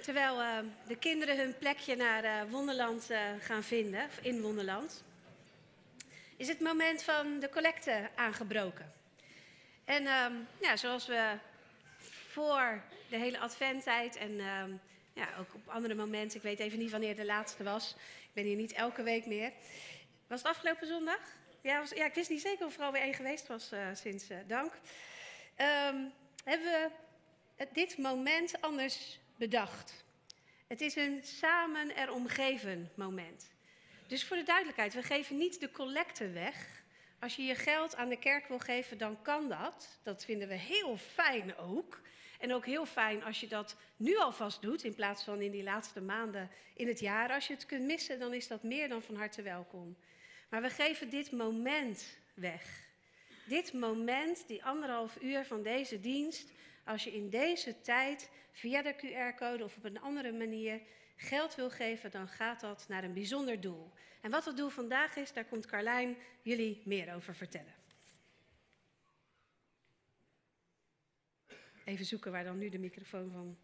terwijl uh, de kinderen hun plekje naar uh, Wonderland uh, gaan vinden, of in Wonderland, is het moment van de collecte aangebroken. En um, ja, zoals we voor de hele adventtijd en um, ja, ook op andere momenten, ik weet even niet wanneer de laatste was, ik ben hier niet elke week meer. Was het afgelopen zondag? Ja, was, ja ik wist niet zeker of er alweer één geweest was sinds dank. Um, hebben we dit moment anders bedacht. Het is een samen erom geven moment. Dus voor de duidelijkheid, we geven niet de collecte weg. Als je je geld aan de kerk wil geven, dan kan dat. Dat vinden we heel fijn ook. En ook heel fijn als je dat nu alvast doet, in plaats van in die laatste maanden in het jaar. Als je het kunt missen, dan is dat meer dan van harte welkom. Maar we geven dit moment weg. Dit moment, die anderhalf uur van deze dienst, als je in deze tijd via de QR-code of op een andere manier geld wil geven, dan gaat dat naar een bijzonder doel. En wat het doel vandaag is, daar komt Carlijn jullie meer over vertellen. Even zoeken waar dan nu de microfoon van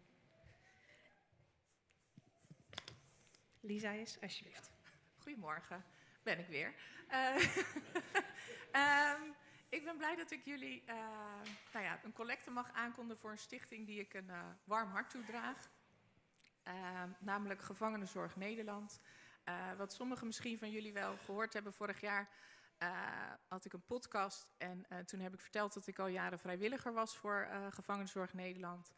Lisa is, alsjeblieft. Goedemorgen, ben ik weer. Uh, um, Ik ben blij dat ik jullie uh, nou ja, een collecte mag aankondigen voor een stichting die ik een uh, warm hart toedraag. Uh, namelijk Gevangenenzorg Nederland. wat sommigen misschien van jullie wel gehoord hebben vorig jaar, had ik een podcast. En toen heb ik verteld dat ik al jaren vrijwilliger was voor Gevangenenzorg Nederland.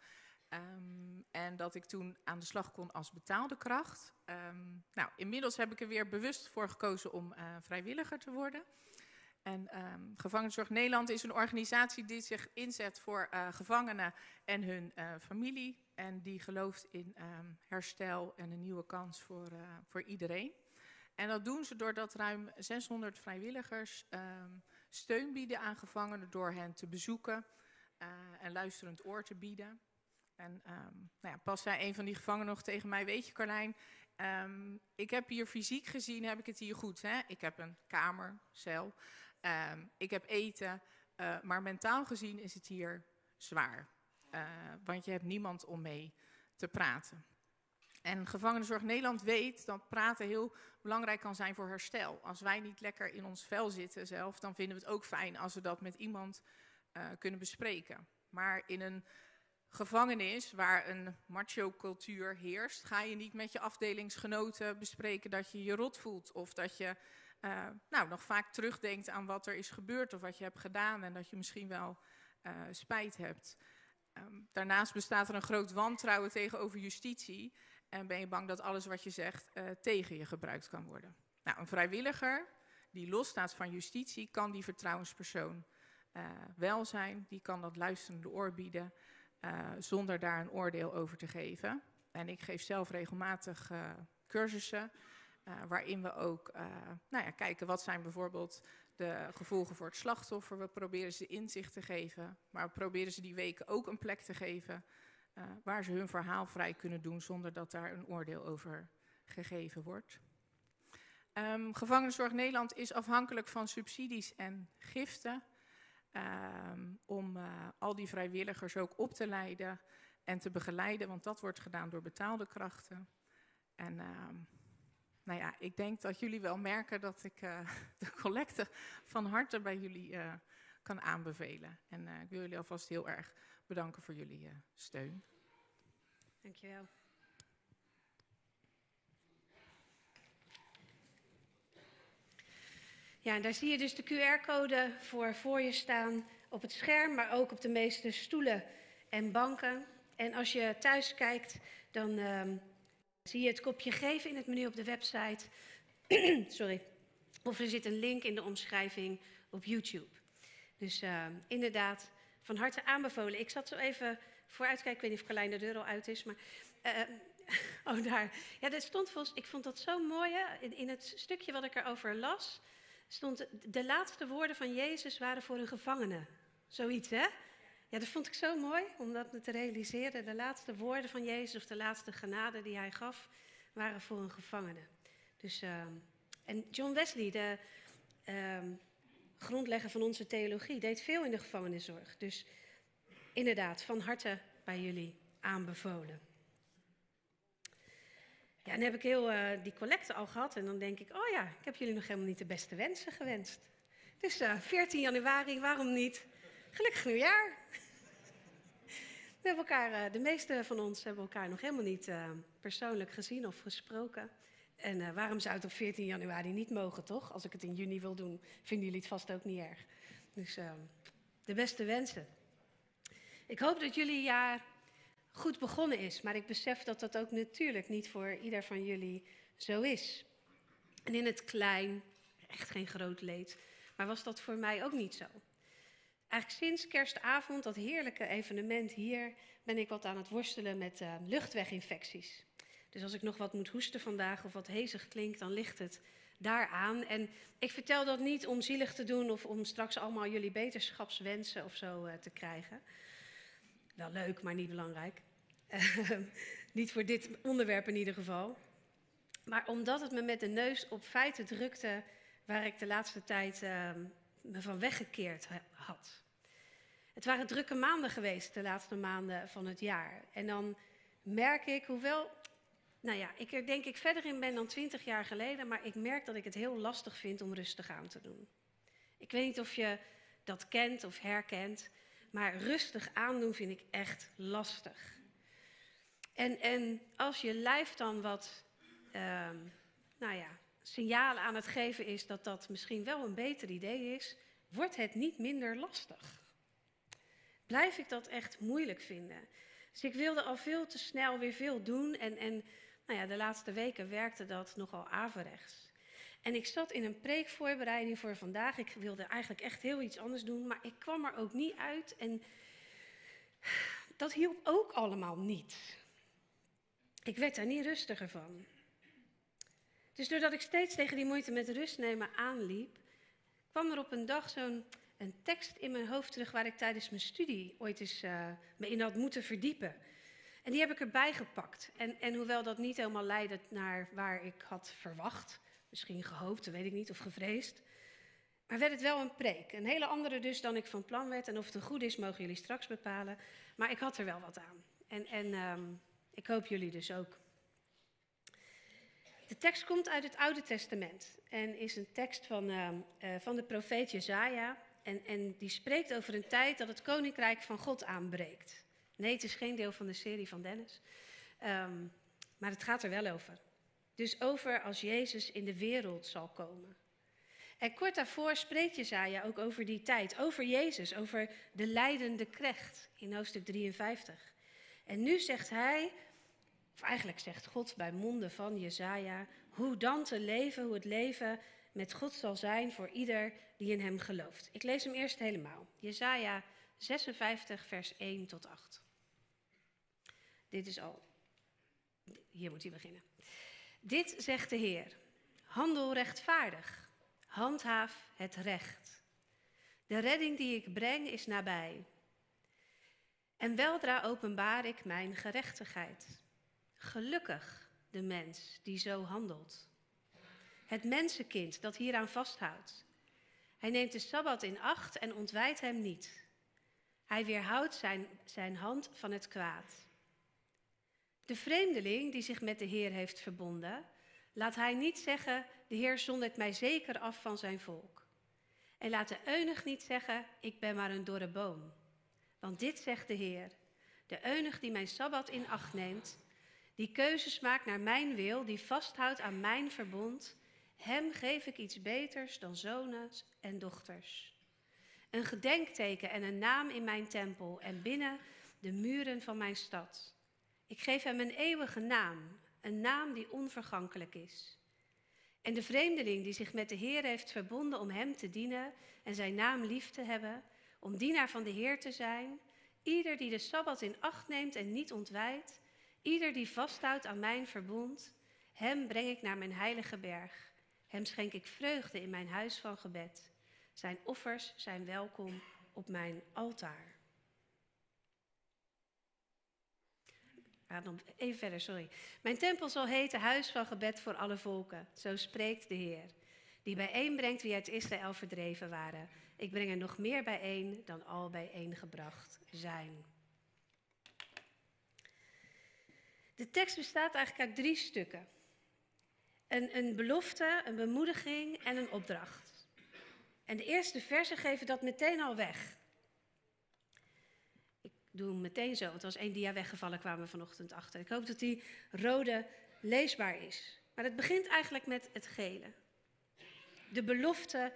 Um, en dat ik toen aan de slag kon als betaalde kracht. Um, nou, inmiddels heb ik er weer bewust voor gekozen om vrijwilliger te worden. En um, Gevangenzorg Nederland is een organisatie die zich inzet voor uh, gevangenen en hun uh, familie. En die gelooft in um, herstel en een nieuwe kans voor, uh, voor iedereen. En dat doen ze doordat ruim 600 vrijwilligers um, steun bieden aan gevangenen door hen te bezoeken en luisterend oor te bieden. En nou ja, pas zei een van die gevangenen nog tegen mij, weet je Carlijn, ik heb hier fysiek gezien, heb ik het hier goed. Hè? Ik heb een kamer, cel. Um, ik heb eten, uh, maar mentaal gezien is het hier zwaar. Uh, want je hebt niemand om mee te praten. En Gevangenenzorg Nederland weet dat praten heel belangrijk kan zijn voor herstel. Als wij niet lekker in ons vel zitten zelf, dan vinden we het ook fijn als we dat met iemand uh, kunnen bespreken. Maar in een gevangenis waar een macho-cultuur heerst, ga je niet met je afdelingsgenoten bespreken dat je je rot voelt of dat je uh, nou, nog vaak terugdenkt aan wat er is gebeurd of wat je hebt gedaan en dat je misschien wel uh, spijt hebt. Um, daarnaast bestaat er een groot wantrouwen tegenover justitie en ben je bang dat alles wat je zegt uh, tegen je gebruikt kan worden. Nou, een vrijwilliger die losstaat van justitie kan die vertrouwenspersoon wel zijn, die kan dat luisterende oor bieden zonder daar een oordeel over te geven. En ik geef zelf regelmatig cursussen Uh, waarin we ook uh, nou ja, kijken wat zijn bijvoorbeeld de gevolgen voor het slachtoffer. We proberen ze inzicht te geven, maar we proberen ze die weken ook een plek te geven uh, waar ze hun verhaal vrij kunnen doen zonder dat daar een oordeel over gegeven wordt. Um, Gevangenenzorg Nederland is afhankelijk van subsidies en giften um, om al die vrijwilligers ook op te leiden en te begeleiden, want dat wordt gedaan door betaalde krachten. En um, nou ja, ik denk dat jullie wel merken dat ik uh, de collecte van harte bij jullie uh, kan aanbevelen. En uh, ik wil jullie alvast heel erg bedanken voor jullie steun. Dankjewel. Ja, en daar zie je dus de QR-code voor voor je staan op het scherm, maar ook op de meeste stoelen en banken. En als je thuis kijkt, dan ehm, zie je het kopje geven in het menu op de website. Sorry. Of er zit een link in de omschrijving op YouTube. Dus uh, inderdaad, van harte aanbevolen. Ik zat zo even vooruitkijken, ik weet niet of Carlijn de deur al uit is, maar... Uh, oh, daar. Ja, dat stond volgens... Ik vond dat zo mooi, hè? In, in het stukje wat ik erover las, stond... De laatste woorden van Jezus waren voor een gevangene. Zoiets, hè? Ja, dat vond ik zo mooi om dat te realiseren. De laatste woorden van Jezus of de laatste genade die hij gaf, waren voor een gevangene. Dus, uh, en John Wesley, de uh, grondlegger van onze theologie, deed veel in de gevangenenzorg. Dus inderdaad, van harte bij jullie aanbevolen. Ja, en heb ik heel uh, die collecte al gehad en dan denk ik, oh ja, ik heb jullie nog helemaal niet de beste wensen gewenst. Dus uh, 14 januari, waarom niet? Gelukkig nieuwjaar. Uh, de meeste van ons hebben elkaar nog helemaal niet uh, persoonlijk gezien of gesproken. En uh, waarom zou het op 14 januari niet mogen, toch? Als ik het in juni wil doen, vinden jullie het vast ook niet erg. Dus ehm, de beste wensen. Ik hoop dat jullie jaar goed begonnen is, maar ik besef dat dat ook natuurlijk niet voor ieder van jullie zo is. En in het klein, echt geen groot leed, maar was dat voor mij ook niet zo. Eigenlijk sinds kerstavond, dat heerlijke evenement hier, ben ik wat aan het worstelen met uh, luchtweginfecties. Dus als ik nog wat moet hoesten vandaag of wat hezig klinkt, dan ligt het daaraan. En ik vertel dat niet om zielig te doen of om straks allemaal jullie beterschapswensen of zo uh, te krijgen. Wel leuk, maar niet belangrijk. niet voor dit onderwerp in ieder geval. Maar omdat het me met de neus op feiten drukte waar ik de laatste tijd uh, me van weggekeerd had. Het waren drukke maanden geweest, de laatste maanden van het jaar. En dan merk ik, hoewel, nou ja, ik er denk ik verder in ben dan twintig jaar geleden, maar ik merk dat ik het heel lastig vind om rustig aan te doen. Ik weet niet of je dat kent of herkent, maar rustig aandoen vind ik echt lastig. En, en als je lijf dan wat, uh, nou ja, signalen aan het geven is dat dat misschien wel een beter idee is, wordt het niet minder lastig. Blijf ik dat echt moeilijk vinden. Dus ik wilde al veel te snel weer veel doen en, en nou ja, de laatste weken werkte dat nogal averechts. En ik zat in een preekvoorbereiding voor vandaag. Ik wilde eigenlijk echt heel iets anders doen, maar ik kwam er ook niet uit. En dat hielp ook allemaal niet. Ik werd daar niet rustiger van. Dus doordat ik steeds tegen die moeite met rust nemen aanliep, kwam er op een dag zo'n een tekst in mijn hoofd terug waar ik tijdens mijn studie ooit eens uh, me in had moeten verdiepen. En die heb ik erbij gepakt. En, en hoewel dat niet helemaal leidde naar waar ik had verwacht, misschien gehoopt, weet ik niet, of gevreesd, maar werd het wel een preek. Een hele andere dus dan ik van plan werd. En of het een goed is, mogen jullie straks bepalen. Maar ik had er wel wat aan. En, en um, ik hoop jullie dus ook. De tekst komt uit het Oude Testament en is een tekst van, uh, uh, van de profeet Jezaja. En, en die spreekt over een tijd dat het koninkrijk van God aanbreekt. Nee, het is geen deel van de serie van Dennis. Um, maar het gaat er wel over. Dus over als Jezus in de wereld zal komen. En kort daarvoor spreekt Jezaja ook over die tijd, over Jezus, over de leidende krecht in hoofdstuk 53. En nu zegt hij, eigenlijk zegt God bij monden van Jezaja, hoe dan te leven, hoe het leven met God zal zijn voor ieder die in hem gelooft. Ik lees hem eerst helemaal. Jezaja 56, vers 1 tot 8. Dit is al. Hier moet hij beginnen. Dit zegt de Heer. Handel rechtvaardig. Handhaaf het recht. De redding die ik breng is nabij. En weldra openbaar ik mijn gerechtigheid. Gelukkig de mens die zo handelt. Het mensenkind dat hieraan vasthoudt. Hij neemt de sabbat in acht en ontwijdt hem niet. Hij weerhoudt zijn, zijn hand van het kwaad. De vreemdeling die zich met de Heer heeft verbonden, laat hij niet zeggen: De Heer zondert mij zeker af van zijn volk. En laat de eunig niet zeggen: Ik ben maar een dorre boom. Want dit zegt de Heer: De eunig die mijn sabbat in acht neemt, die keuzes maakt naar mijn wil, die vasthoudt aan mijn verbond, hem geef ik iets beters dan zonen en dochters. Een gedenkteken en een naam in mijn tempel en binnen de muren van mijn stad. Ik geef hem een eeuwige naam, een naam die onvergankelijk is. En de vreemdeling die zich met de Heer heeft verbonden om hem te dienen en zijn naam lief te hebben, om dienaar van de Heer te zijn, ieder die de Sabbat in acht neemt en niet ontwijdt, ieder die vasthoudt aan mijn verbond, hem breng ik naar mijn heilige berg. Hem schenk ik vreugde in mijn huis van gebed. Zijn offers zijn welkom op mijn altaar. Even verder, sorry. Mijn tempel zal heten huis van gebed voor alle volken. Zo spreekt de Heer. Die bijeenbrengt wie uit Israël verdreven waren. Ik breng er nog meer bijeen dan al bijeengebracht zijn. De tekst bestaat eigenlijk uit drie stukken. een, een belofte, een bemoediging en een opdracht. En de eerste versen geven dat meteen al weg. Ik doe hem meteen zo, want er was één dia weggevallen, kwamen we vanochtend achter. Ik hoop dat die rode leesbaar is. Maar het begint eigenlijk met het gele. De belofte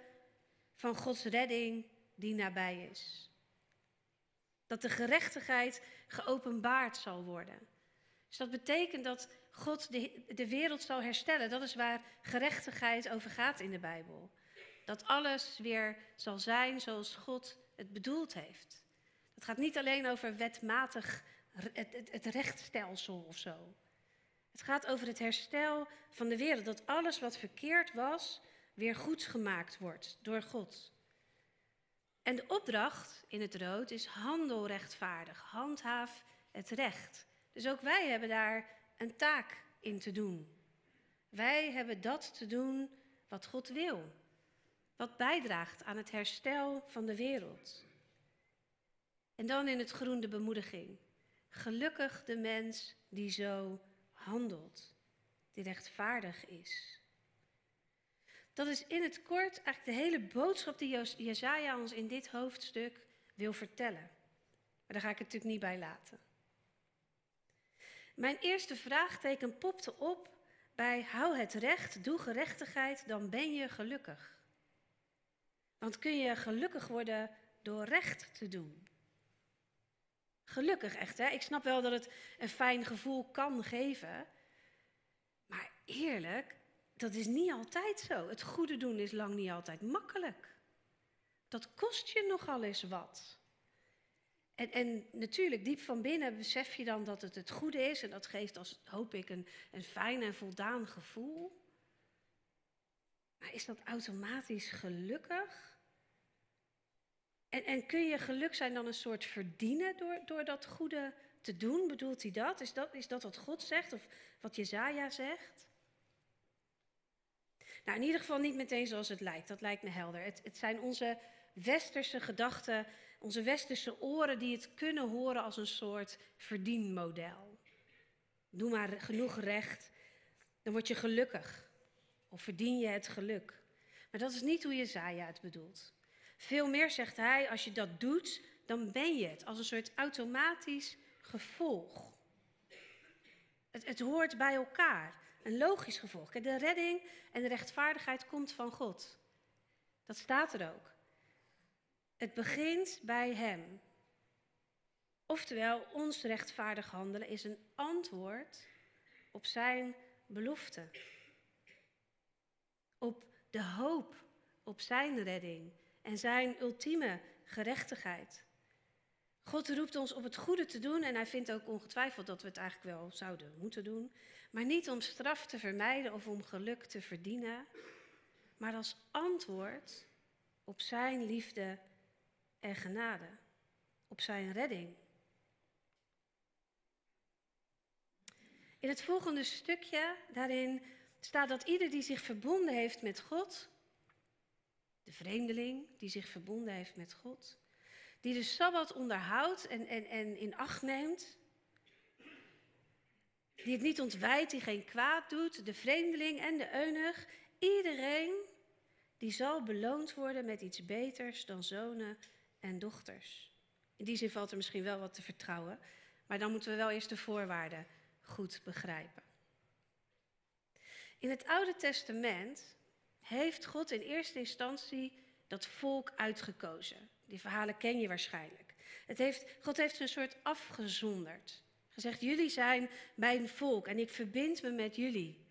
van Gods redding die nabij is. Dat de gerechtigheid geopenbaard zal worden. Dus dat betekent dat God de, de wereld zal herstellen. Dat is waar gerechtigheid over gaat in de Bijbel. Dat alles weer zal zijn zoals God het bedoeld heeft. Het gaat niet alleen over wetmatig het, het, het rechtsstelsel of zo. Het gaat over het herstel van de wereld. Dat alles wat verkeerd was, weer goed gemaakt wordt door God. En de opdracht in het rood is handel rechtvaardig, handhaaf het recht. Dus ook wij hebben daar een taak in te doen. Wij hebben dat te doen wat God wil, wat bijdraagt aan het herstel van de wereld. En dan in het groen de bemoediging. Gelukkig de mens die zo handelt, die rechtvaardig is. Dat is in het kort eigenlijk de hele boodschap die Jezaja ons in dit hoofdstuk wil vertellen. Maar daar ga ik het natuurlijk niet bij laten. Mijn eerste vraagteken popte op bij hou het recht, doe gerechtigheid, dan ben je gelukkig. Want kun je gelukkig worden door recht te doen? Gelukkig echt, hè? Ik snap wel dat het een fijn gevoel kan geven. Maar eerlijk, dat is niet altijd zo. Het goede doen is lang niet altijd makkelijk. Dat kost je nogal eens wat. En, en, natuurlijk, diep van binnen besef je dan dat het het goede is. En dat geeft, als, hoop ik, een, een fijn en voldaan gevoel. Maar is dat automatisch gelukkig? En, en kun je geluk zijn dan een soort verdienen door, door dat goede te doen? Bedoelt hij dat? Is, dat? is dat wat God zegt of wat Jezaja zegt? Nou, in ieder geval niet meteen zoals het lijkt. Dat lijkt me helder. Het, het zijn onze westerse gedachten, onze westerse oren die het kunnen horen als een soort verdienmodel. Doe maar genoeg recht, dan word je gelukkig. Of verdien je het geluk. Maar dat is niet hoe Jezaja het bedoelt. Veel meer zegt hij, als je dat doet, dan ben je het. Als een soort automatisch gevolg. Het, het hoort bij elkaar. Een logisch gevolg. De redding en de rechtvaardigheid komt van God. Dat staat er ook. Het begint bij Hem. Oftewel, ons rechtvaardig handelen is een antwoord op Zijn belofte. Op de hoop op Zijn redding en Zijn ultieme gerechtigheid. God roept ons op het goede te doen en hij vindt ook ongetwijfeld dat we het eigenlijk wel zouden moeten doen. Maar niet om straf te vermijden of om geluk te verdienen, maar als antwoord op zijn liefde en genade, op zijn redding. In het volgende stukje, daarin staat dat ieder die zich verbonden heeft met God, de vreemdeling die zich verbonden heeft met God, die de Sabbat onderhoudt en, en, en in acht neemt, die het niet ontwijdt, die geen kwaad doet, de vreemdeling en de eunuch, iedereen die zal beloond worden met iets beters dan zonen en dochters. In die zin valt er misschien wel wat te vertrouwen, maar dan moeten we wel eerst de voorwaarden goed begrijpen. In het Oude Testament heeft God in eerste instantie dat volk uitgekozen. Die verhalen ken je waarschijnlijk. Het heeft, God heeft ze een soort afgezonderd. Gezegd, jullie zijn mijn volk en ik verbind me met jullie.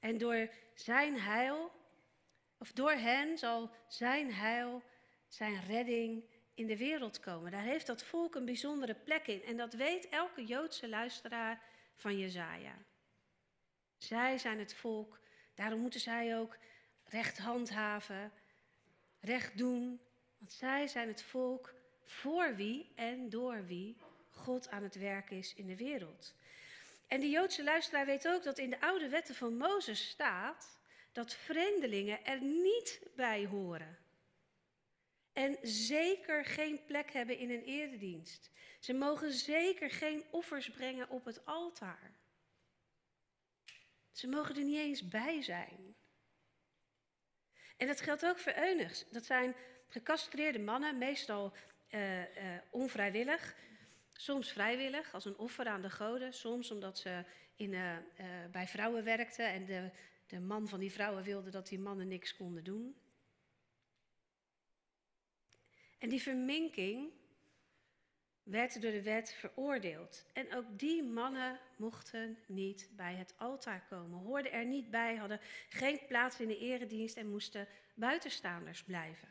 En door zijn heil, of door hen zal zijn heil, zijn redding in de wereld komen. Daar heeft dat volk een bijzondere plek in. En dat weet elke Joodse luisteraar van Jezaja. Zij zijn het volk, daarom moeten zij ook recht handhaven, recht doen. Want zij zijn het volk voor wie en door wie God aan het werk is in de wereld. En de Joodse luisteraar weet ook dat in de oude wetten van Mozes staat dat vreemdelingen er niet bij horen. En zeker geen plek hebben in een eredienst. Ze mogen zeker geen offers brengen op het altaar. Ze mogen er niet eens bij zijn. En dat geldt ook voor eunigs. Dat zijn gecastreerde mannen, meestal uh, uh, onvrijwillig, soms vrijwillig als een offer aan de goden, soms omdat ze in, uh, bij vrouwen werkten en de, de man van die vrouwen wilde dat die mannen niks konden doen. En die verminking werd door de wet veroordeeld. En ook die mannen mochten niet bij het altaar komen, hoorden er niet bij, hadden geen plaats in de eredienst en moesten buitenstaanders blijven.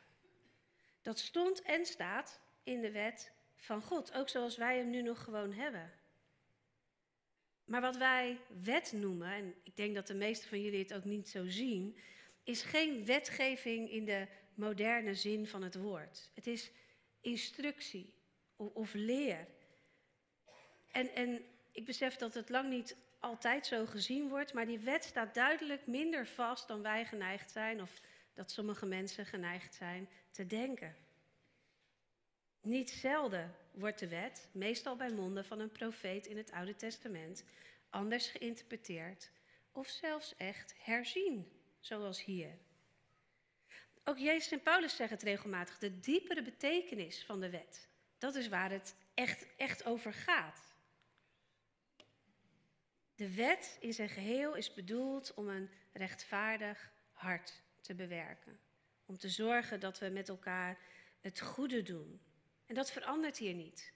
Dat stond en staat in de wet van God, ook zoals wij hem nu nog gewoon hebben. Maar wat wij wet noemen, en ik denk dat de meesten van jullie het ook niet zo zien, is geen wetgeving in de moderne zin van het woord. Het is instructie of, of leer. En, en ik besef dat het lang niet altijd zo gezien wordt, maar die wet staat duidelijk minder vast dan wij geneigd zijn, of dat sommige mensen geneigd zijn te denken. Niet zelden wordt de wet, meestal bij monden van een profeet in het Oude Testament, anders geïnterpreteerd of zelfs echt herzien, zoals hier. Ook Jezus en Paulus zeggen het regelmatig, de diepere betekenis van de wet. Dat is waar het echt, echt over gaat. De wet in zijn geheel is bedoeld om een rechtvaardig hart te bewerken. Om te zorgen dat we met elkaar het goede doen. En dat verandert hier niet.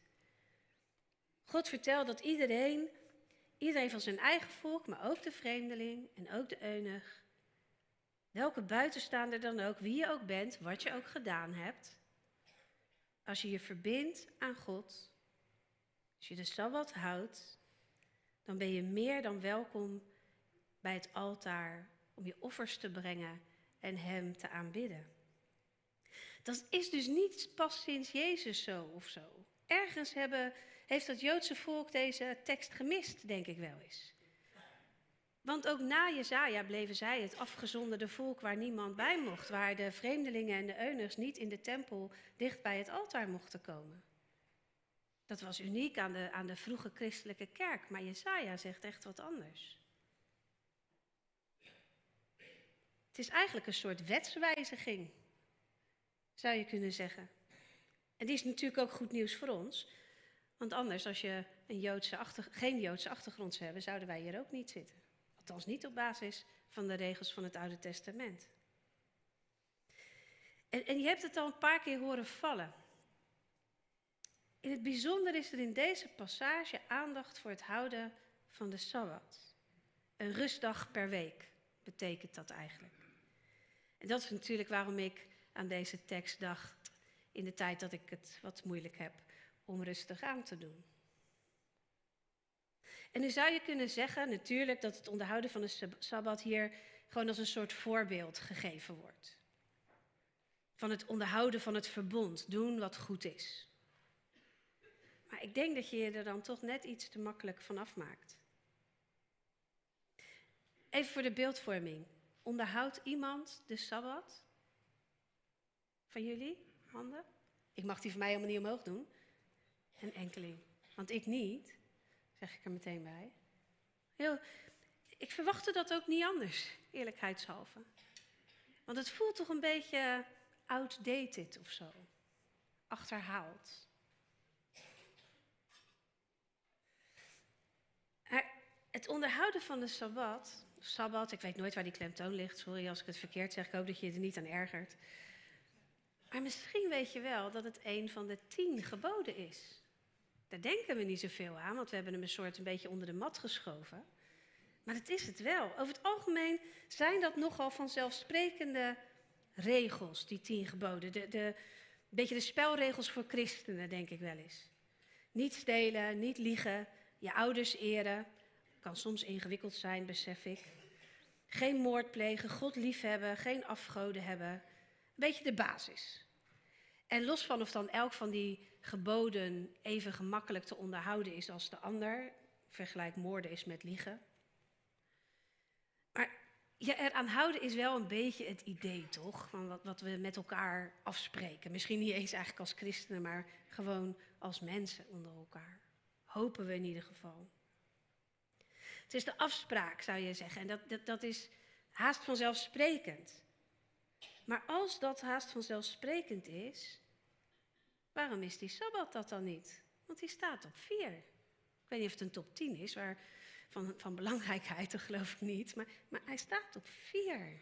God vertelt dat iedereen, iedereen van zijn eigen volk, maar ook de vreemdeling en ook de eunuch, welke buitenstaander dan ook, wie je ook bent, wat je ook gedaan hebt, als je je verbindt aan God, als je de Sabbat houdt, dan ben je meer dan welkom bij het altaar om je offers te brengen en Hem te aanbidden. Dat is dus niet pas sinds Jezus zo of zo. Ergens hebben, heeft het Joodse volk deze tekst gemist, denk ik wel eens. Want ook na Jezaja bleven zij het afgezonderde volk waar niemand bij mocht, waar de vreemdelingen en de euners niet in de tempel dicht bij het altaar mochten komen. Dat was uniek aan de, aan de vroege christelijke kerk, maar Jezaja zegt echt wat anders. Het is eigenlijk een soort wetswijziging, zou je kunnen zeggen. En die is natuurlijk ook goed nieuws voor ons. Want anders, als je een Joodse achter, geen Joodse achtergrond zou hebben, zouden wij hier ook niet zitten. Althans niet op basis van de regels van het Oude Testament. En, en je hebt het al een paar keer horen vallen. In het bijzonder is er in deze passage aandacht voor het houden van de Sabbat. Een rustdag per week betekent dat eigenlijk. En dat is natuurlijk waarom ik aan deze tekst dacht in de tijd dat ik het wat moeilijk heb om rustig aan te doen. En nu zou je kunnen zeggen, natuurlijk, dat het onderhouden van de Sabbat hier gewoon als een soort voorbeeld gegeven wordt. Van het onderhouden van het verbond, doen wat goed is. Maar ik denk dat je je er dan toch net iets te makkelijk van afmaakt. Even voor de beeldvorming. Onderhoudt iemand de Sabbat? Van jullie? Handen? Ik mag die van mij helemaal niet omhoog doen. Een enkeling. Want ik niet zeg ik er meteen bij. Heel, ik verwachtte dat ook niet anders, eerlijkheidshalve. Want het voelt toch een beetje outdated of zo. Achterhaald. het onderhouden van de Sabbat, Sabbat, ik weet nooit waar die klemtoon ligt, sorry als ik het verkeerd zeg, ik hoop dat je er niet aan ergert. Maar misschien weet je wel dat het een van de tien geboden is. Daar denken we niet zoveel aan, want we hebben hem een soort een beetje onder de mat geschoven. Maar het is het wel. Over het algemeen zijn dat nogal vanzelfsprekende regels, die tien geboden. De, de, een beetje de spelregels voor christenen, denk ik wel eens. Niet stelen, niet liegen, je ouders eren. Kan soms ingewikkeld zijn, besef ik. Geen moord plegen, God liefhebben, geen afgoden hebben. Een beetje de basis. En los van of dan elk van die geboden even gemakkelijk te onderhouden is als de ander, vergelijk moorden is met liegen. Maar je eraan houden is wel een beetje het idee, toch? Van wat, wat we met elkaar afspreken. Misschien niet eens eigenlijk als christenen, maar gewoon als mensen onder elkaar. Hopen we in ieder geval. Het is de afspraak, zou je zeggen. En dat, dat, dat is haast vanzelfsprekend. Maar als dat haast vanzelfsprekend is, waarom is die Sabbat dat dan niet? Want die staat op vier. Ik weet niet of het een top 10 is, van, van belangrijkheid, dat geloof ik niet. Maar, maar hij staat op vier.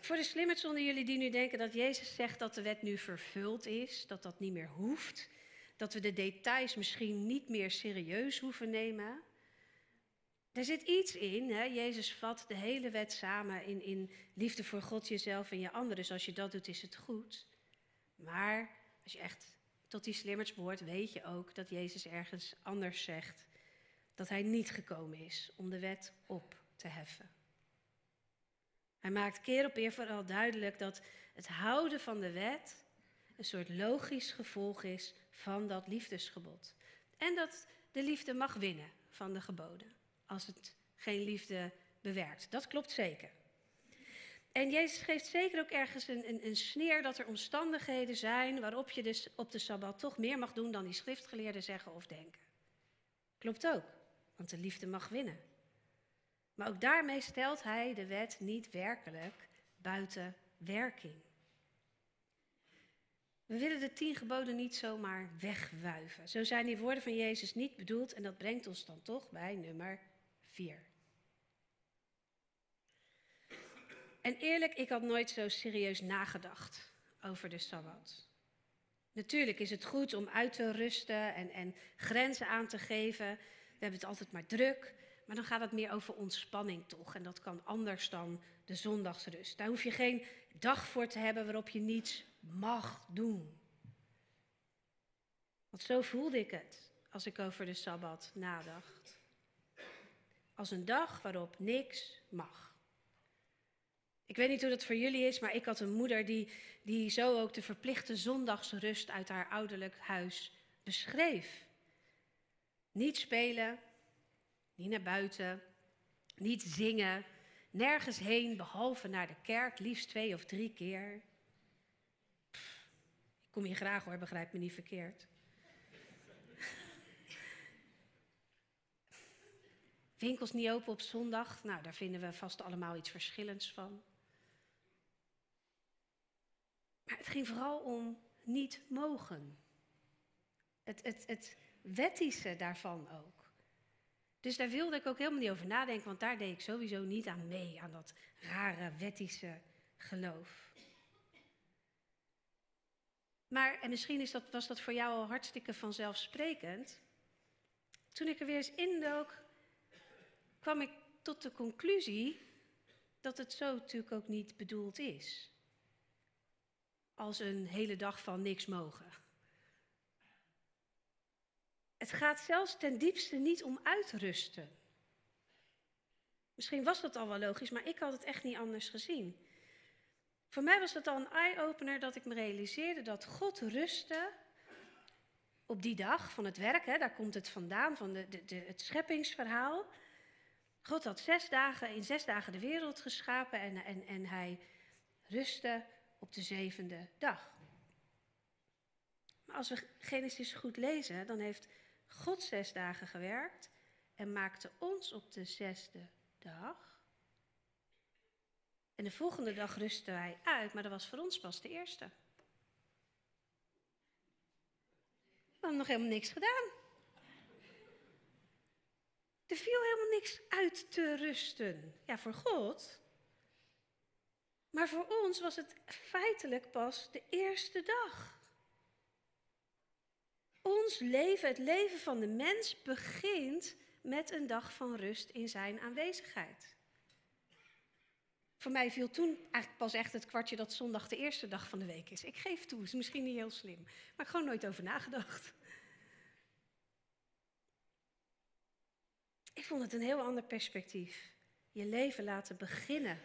Voor de slimmers onder jullie die nu denken dat Jezus zegt dat de wet nu vervuld is, dat dat niet meer hoeft, dat we de details misschien niet meer serieus hoeven nemen. Er zit iets in, hè? Jezus vat de hele wet samen in, in liefde voor God, jezelf en je anderen. Dus als je dat doet, is het goed. Maar als je echt tot die slimmers behoort, weet je ook dat Jezus ergens anders zegt. Dat hij niet gekomen is om de wet op te heffen. Hij maakt keer op keer vooral duidelijk dat het houden van de wet een soort logisch gevolg is van dat liefdesgebod. En dat de liefde mag winnen van de geboden, als het geen liefde bewerkt. Dat klopt zeker. En Jezus geeft zeker ook ergens een, een, een, sneer dat er omstandigheden zijn waarop je dus op de Sabbat toch meer mag doen dan die schriftgeleerden zeggen of denken. Klopt ook, want de liefde mag winnen. Maar ook daarmee stelt hij de wet niet werkelijk buiten werking. We willen de tien geboden niet zomaar wegwuiven. Zo zijn die woorden van Jezus niet bedoeld en dat brengt ons dan toch bij nummer vier. En eerlijk, ik had nooit zo serieus nagedacht over de Sabbat. Natuurlijk is het goed om uit te rusten en, en grenzen aan te geven. We hebben het altijd maar druk. Maar dan gaat het meer over ontspanning toch. En dat kan anders dan de zondagsrust. Daar hoef je geen dag voor te hebben waarop je niets mag doen. Want zo voelde ik het als ik over de Sabbat nadacht. Als een dag waarop niks mag. Ik weet niet hoe dat voor jullie is, maar ik had een moeder die, die zo ook de verplichte zondagsrust uit haar ouderlijk huis beschreef. Niet spelen, niet naar buiten, niet zingen, nergens heen behalve naar de kerk, liefst twee of drie keer. ik kom hier graag hoor, begrijp me niet verkeerd. Winkels niet open op zondag, nou daar vinden we vast allemaal iets verschillends van. Maar het ging vooral om niet mogen. Het, het, het wettische daarvan ook. Dus daar wilde ik ook helemaal niet over nadenken, want daar deed ik sowieso niet aan mee, aan dat rare wettische geloof. Maar, en misschien is dat, was dat voor jou al hartstikke vanzelfsprekend. Toen ik er weer eens indook, kwam ik tot de conclusie dat het zo natuurlijk ook niet bedoeld is. Als een hele dag van niks mogen. Het gaat zelfs ten diepste niet om uitrusten. Misschien was dat al wel logisch, maar ik had het echt niet anders gezien. Voor mij was het al een eye-opener dat ik me realiseerde dat God rustte op die dag van het werk. Hè, daar komt het vandaan, van de, de, het scheppingsverhaal. God had zes dagen, in zes dagen de wereld geschapen en, en, en hij rustte op de zevende dag. Maar als we Genesis goed lezen, dan heeft God zes dagen gewerkt en maakte ons op de zesde dag. En de volgende dag rustte hij uit, maar dat was voor ons pas de eerste. We hadden nog helemaal niks gedaan. Er viel helemaal niks uit te rusten. Ja, voor God. Maar voor ons was het feitelijk pas de eerste dag. Ons leven, het leven van de mens, begint met een dag van rust in zijn aanwezigheid. Voor mij viel toen eigenlijk pas echt het kwartje dat zondag de eerste dag van de week is. Ik geef toe, is misschien niet heel slim, maar ik gewoon nooit over nagedacht. Ik vond het een heel ander perspectief. Je leven laten beginnen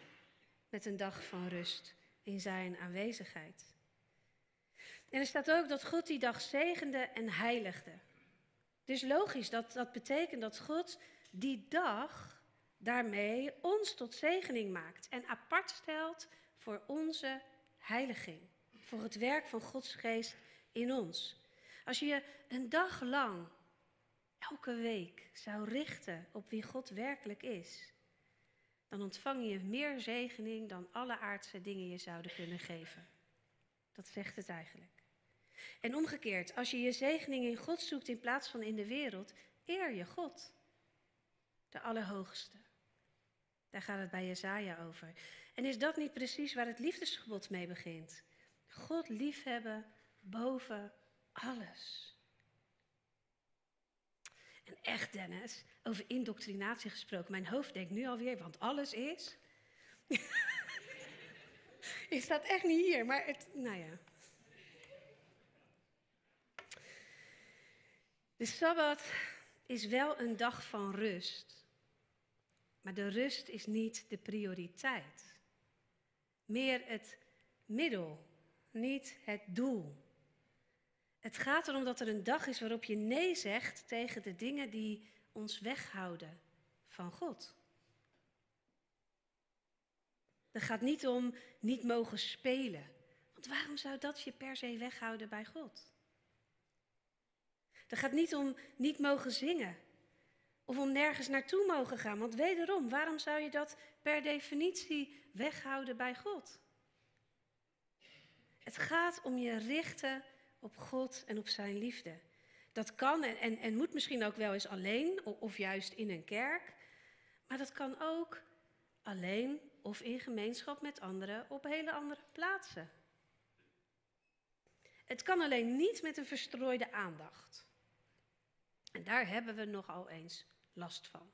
met een dag van rust in zijn aanwezigheid. En er staat ook dat God die dag zegende en heiligde. Dus logisch, dat, dat betekent dat God die dag daarmee ons tot zegening maakt en apart stelt voor onze heiliging, voor het werk van Gods geest in ons. Als je een dag lang elke week zou richten op wie God werkelijk is, dan ontvang je meer zegening dan alle aardse dingen je zouden kunnen geven. Dat zegt het eigenlijk. En omgekeerd, als je je zegening in God zoekt in plaats van in de wereld, eer je God, de Allerhoogste. Daar gaat het bij Jezaja over. En is dat niet precies waar het liefdesgebod mee begint? God liefhebben boven alles. En echt, Dennis, over indoctrinatie gesproken. Mijn hoofd denkt nu alweer, want alles is. Je staat echt niet hier, maar het, nou ja. De Sabbat is wel een dag van rust. Maar de rust is niet de prioriteit. Meer het middel, niet het doel. Het gaat erom dat er een dag is waarop je nee zegt tegen de dingen die ons weghouden van God. Het gaat niet om niet mogen spelen. Want waarom zou dat je per se weghouden bij God? Het gaat niet om niet mogen zingen. Of om nergens naartoe mogen gaan. Want wederom, waarom zou je dat per definitie weghouden bij God? Het gaat om je richten op God en op zijn liefde. Dat kan en, en, moet misschien ook wel eens alleen of juist in een kerk. Maar dat kan ook alleen of in gemeenschap met anderen op hele andere plaatsen. Het kan alleen niet met een verstrooide aandacht. En daar hebben we nogal eens last van.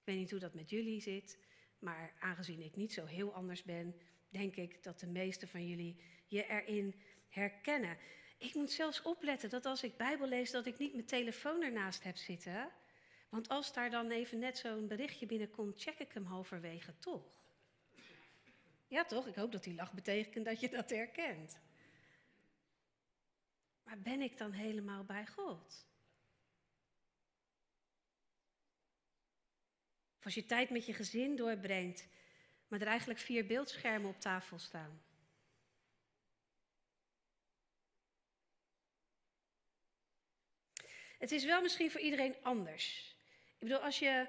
Ik weet niet hoe dat met jullie zit, maar aangezien ik niet zo heel anders ben, denk ik dat de meeste van jullie je erin herkennen. Ik moet zelfs opletten dat als ik Bijbel lees, dat ik niet mijn telefoon ernaast heb zitten. Want als daar dan even net zo'n berichtje binnenkomt, check ik hem halverwege toch. Ja, toch? Ik hoop dat die lach betekent dat je dat herkent. Maar ben ik dan helemaal bij God? Of als je tijd met je gezin doorbrengt, maar er eigenlijk vier beeldschermen op tafel staan. Het is wel misschien voor iedereen anders. Ik bedoel, als je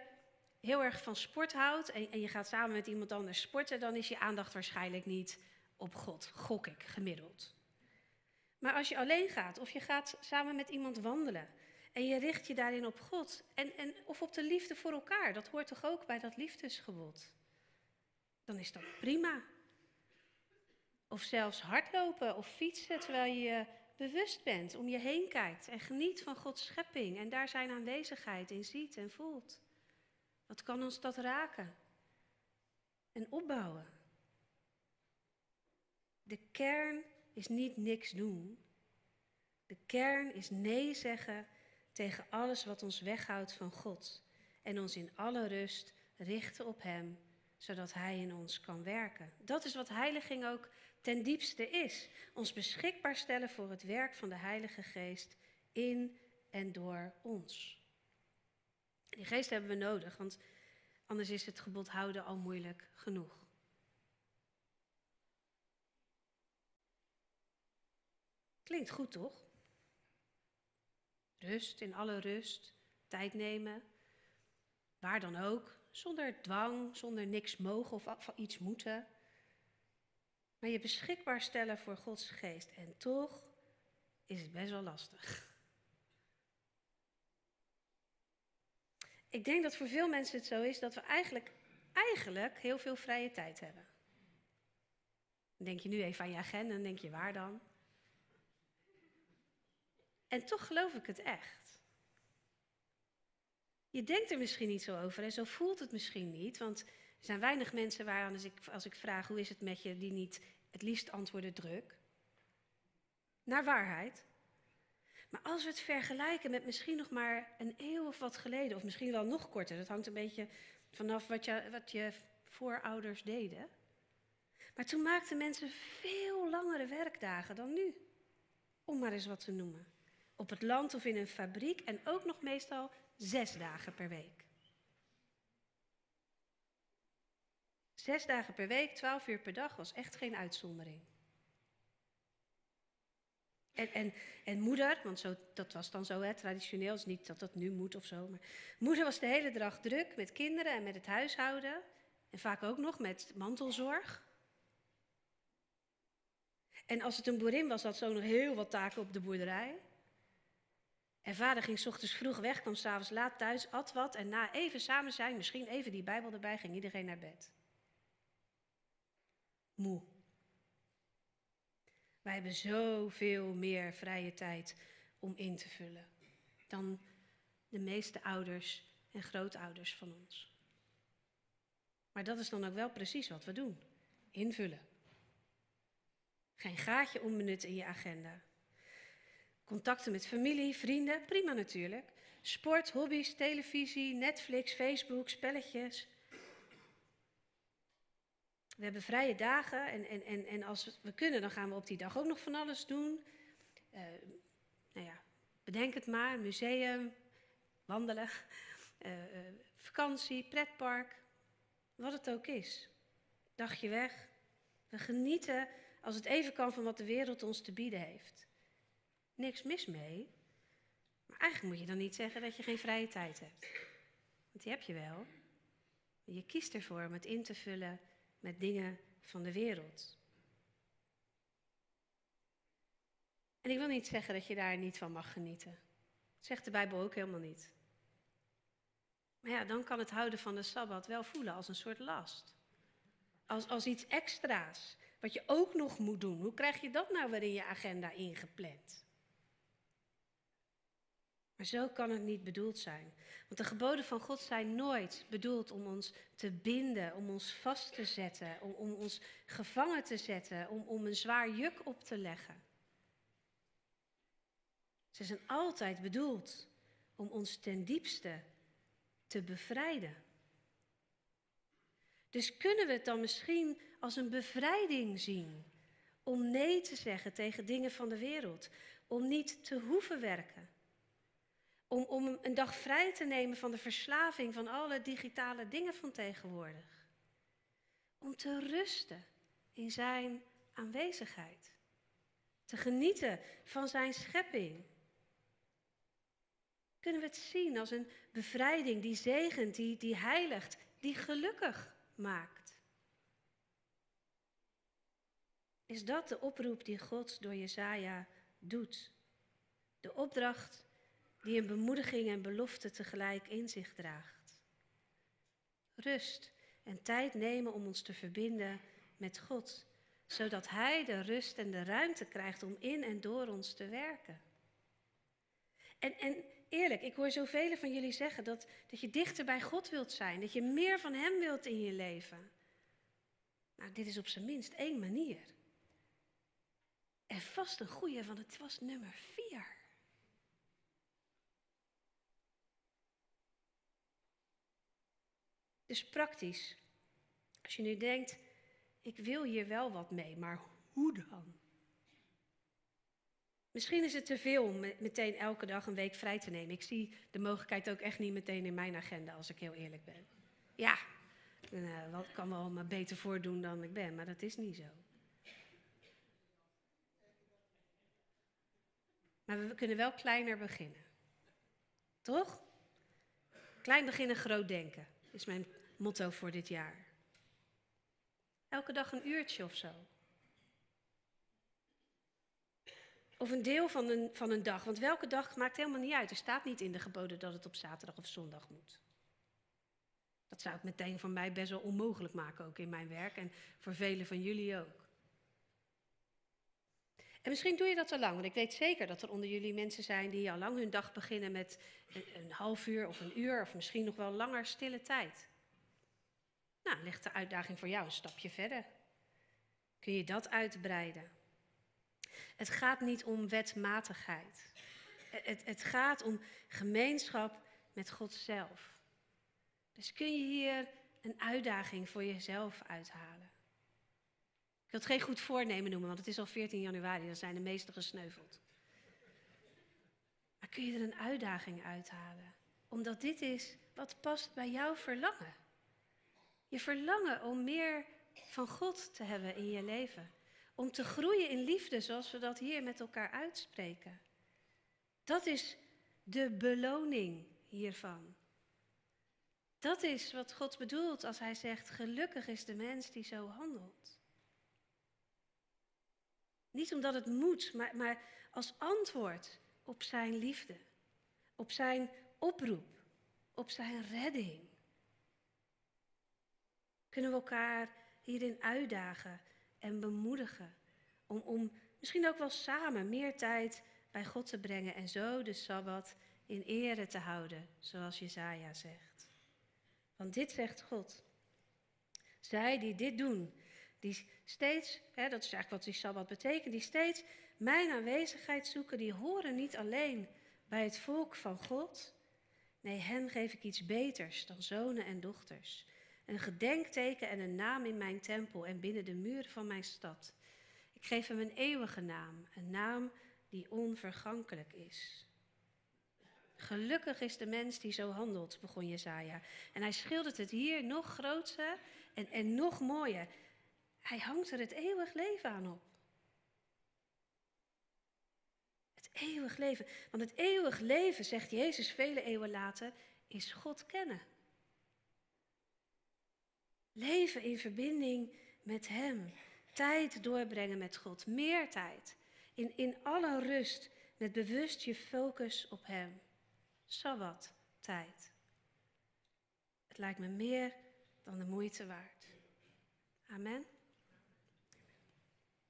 heel erg van sport houdt en, en, je gaat samen met iemand anders sporten, dan is je aandacht waarschijnlijk niet op God, gok ik, gemiddeld. Maar als je alleen gaat of je gaat samen met iemand wandelen en je richt je daarin op God en, en, of op de liefde voor elkaar, dat hoort toch ook bij dat liefdesgebod, dan is dat prima. Of zelfs hardlopen of fietsen terwijl je je bewust bent, om je heen kijkt en geniet van Gods schepping en daar zijn aanwezigheid in ziet en voelt. Wat kan ons dat raken en opbouwen? De kern is niet niks doen. De kern is nee zeggen tegen alles wat ons weghoudt van God en ons in alle rust richten op Hem, zodat Hij in ons kan werken. Dat is wat heiliging ook ten diepste is. Ons beschikbaar stellen voor het werk van de Heilige Geest in en door ons. Die geest hebben we nodig, want anders is het gebod houden al moeilijk genoeg. Klinkt goed, toch? Rust, in alle rust, tijd nemen, waar dan ook, zonder dwang, zonder niks mogen of iets moeten. Maar je beschikbaar stellen voor Gods geest. En toch is het best wel lastig. Ik denk dat voor veel mensen het zo is dat we eigenlijk, eigenlijk heel veel vrije tijd hebben. Denk je nu even aan je agenda en denk je waar dan? En toch geloof ik het echt. Je denkt er misschien niet zo over en zo voelt het misschien niet, want er zijn weinig mensen waar als ik, als ik vraag hoe is het met je, die niet het liefst antwoorden druk. Naar waarheid. Maar als we het vergelijken met misschien nog maar een eeuw of wat geleden, of misschien wel nog korter, dat hangt een beetje vanaf wat je, wat je voorouders deden. Maar toen maakten mensen veel langere werkdagen dan nu, om maar eens wat te noemen. Op het land of in een fabriek en ook nog meestal zes dagen per week. Zes dagen per week, twaalf uur per dag was echt geen uitzondering. En, en, en moeder, want zo, dat was dan zo hè, traditioneel, is niet dat dat nu moet of zo. Maar moeder was de hele dag druk met kinderen en met het huishouden. En vaak ook nog met mantelzorg. En als het een boerin was, had ze ook nog heel wat taken op de boerderij. En vader ging s ochtends vroeg weg, kwam s'avonds laat thuis, at wat. En na even samen zijn, misschien even die Bijbel erbij, ging iedereen naar bed. Moe. Wij hebben zoveel meer vrije tijd om in te vullen dan de meeste ouders en grootouders van ons. Maar dat is dan ook wel precies wat we doen: invullen. Geen gaatje onbenut in je agenda. Contacten met familie, vrienden, prima natuurlijk. Sport, hobby's, televisie, Netflix, Facebook, spelletjes. We hebben vrije dagen en, en, en, en als we kunnen, dan gaan we op die dag ook nog van alles doen. Uh, nou ja, bedenk het maar, museum, wandelen, uh, uh, vakantie, pretpark, wat het ook is. Dagje weg. We genieten als het even kan van wat de wereld ons te bieden heeft. Niks mis mee. Maar eigenlijk moet je dan niet zeggen dat je geen vrije tijd hebt. Want die heb je wel. Je kiest ervoor om het in te vullen met dingen van de wereld. En ik wil niet zeggen dat je daar niet van mag genieten. Dat zegt de Bijbel ook helemaal niet. Maar ja, dan kan het houden van de Sabbat wel voelen als een soort last. Als, als iets extra's, wat je ook nog moet doen. Hoe krijg je dat nou weer in je agenda ingepland? Maar zo kan het niet bedoeld zijn. Want de geboden van God zijn nooit bedoeld om ons te binden, om ons vast te zetten, om, om ons gevangen te zetten, om, om een zwaar juk op te leggen. Ze zijn altijd bedoeld om ons ten diepste te bevrijden. Dus kunnen we het dan misschien als een bevrijding zien om nee te zeggen tegen dingen van de wereld, om niet te hoeven werken, om, om een dag vrij te nemen van de verslaving van alle digitale dingen van tegenwoordig. Om te rusten in zijn aanwezigheid. Te genieten van zijn schepping. Kunnen we het zien als een bevrijding die zegent, die, die heiligt, die gelukkig maakt? Is dat de oproep die God door Jezaja doet? De opdracht die een bemoediging en belofte tegelijk in zich draagt. Rust en tijd nemen om ons te verbinden met God, zodat Hij de rust en de ruimte krijgt om in en door ons te werken. En, en eerlijk, ik hoor zoveel van jullie zeggen dat, dat je dichter bij God wilt zijn, dat je meer van Hem wilt in je leven. Nou, dit is op zijn minst één manier. En vast een goede, want het was nummer vier. Dus praktisch. Als je nu denkt, ik wil hier wel wat mee, maar hoe dan? Misschien is het te veel om meteen elke dag een week vrij te nemen. Ik zie de mogelijkheid ook echt niet meteen in mijn agenda, als ik heel eerlijk ben. Ja, ik uh, kan wel me beter voordoen dan ik ben, maar dat is niet zo. Maar we kunnen wel kleiner beginnen. Toch? Klein beginnen, groot denken, is mijn motto voor dit jaar. Elke dag een uurtje of zo. Of een deel van een, van een dag. Want welke dag maakt helemaal niet uit. Er staat niet in de geboden dat het op zaterdag of zondag moet. Dat zou het meteen voor mij best wel onmogelijk maken, ook in mijn werk. En voor velen van jullie ook. En misschien doe je dat al lang, want ik weet zeker dat er onder jullie mensen zijn die al lang hun dag beginnen met een, een half uur of een uur of misschien nog wel langer stille tijd. Nou, ligt de uitdaging voor jou een stapje verder. Kun je dat uitbreiden? Het gaat niet om wetmatigheid. Het, het gaat om gemeenschap met God zelf. Dus kun je hier een uitdaging voor jezelf uithalen? Ik wil het geen goed voornemen noemen, want het is al 14 januari, dan zijn de meesten gesneuveld. Maar kun je er een uitdaging uithalen? Omdat dit is wat past bij jouw verlangen. Je verlangen om meer van God te hebben in je leven. Om te groeien in liefde, zoals we dat hier met elkaar uitspreken. Dat is de beloning hiervan. Dat is wat God bedoelt als hij zegt: gelukkig is de mens die zo handelt. Niet omdat het moet, maar, maar als antwoord op zijn liefde, op zijn oproep, op zijn redding. Kunnen we elkaar hierin uitdagen en bemoedigen om, om misschien ook wel samen meer tijd bij God te brengen en zo de Sabbat in ere te houden, zoals Jezaja zegt. Want dit zegt God. Zij die dit doen, die steeds, hè, dat is eigenlijk wat die Sabbat betekent, die steeds mijn aanwezigheid zoeken, die horen niet alleen bij het volk van God. Nee, hen geef ik iets beters dan zonen en dochters. Een gedenkteken en een naam in mijn tempel en binnen de muren van mijn stad. Ik geef hem een eeuwige naam, een naam die onvergankelijk is. Gelukkig is de mens die zo handelt, begon Jezaja. En hij schildert het hier nog groter en, en nog mooier. Hij hangt er het eeuwig leven aan op. Het eeuwig leven. Want het eeuwig leven, zegt Jezus vele eeuwen later, is God kennen. Leven in verbinding met Hem. Tijd doorbrengen met God. Meer tijd. In, in alle rust. Met bewust je focus op Hem. Sabbat, tijd. Het lijkt me meer dan de moeite waard. Amen.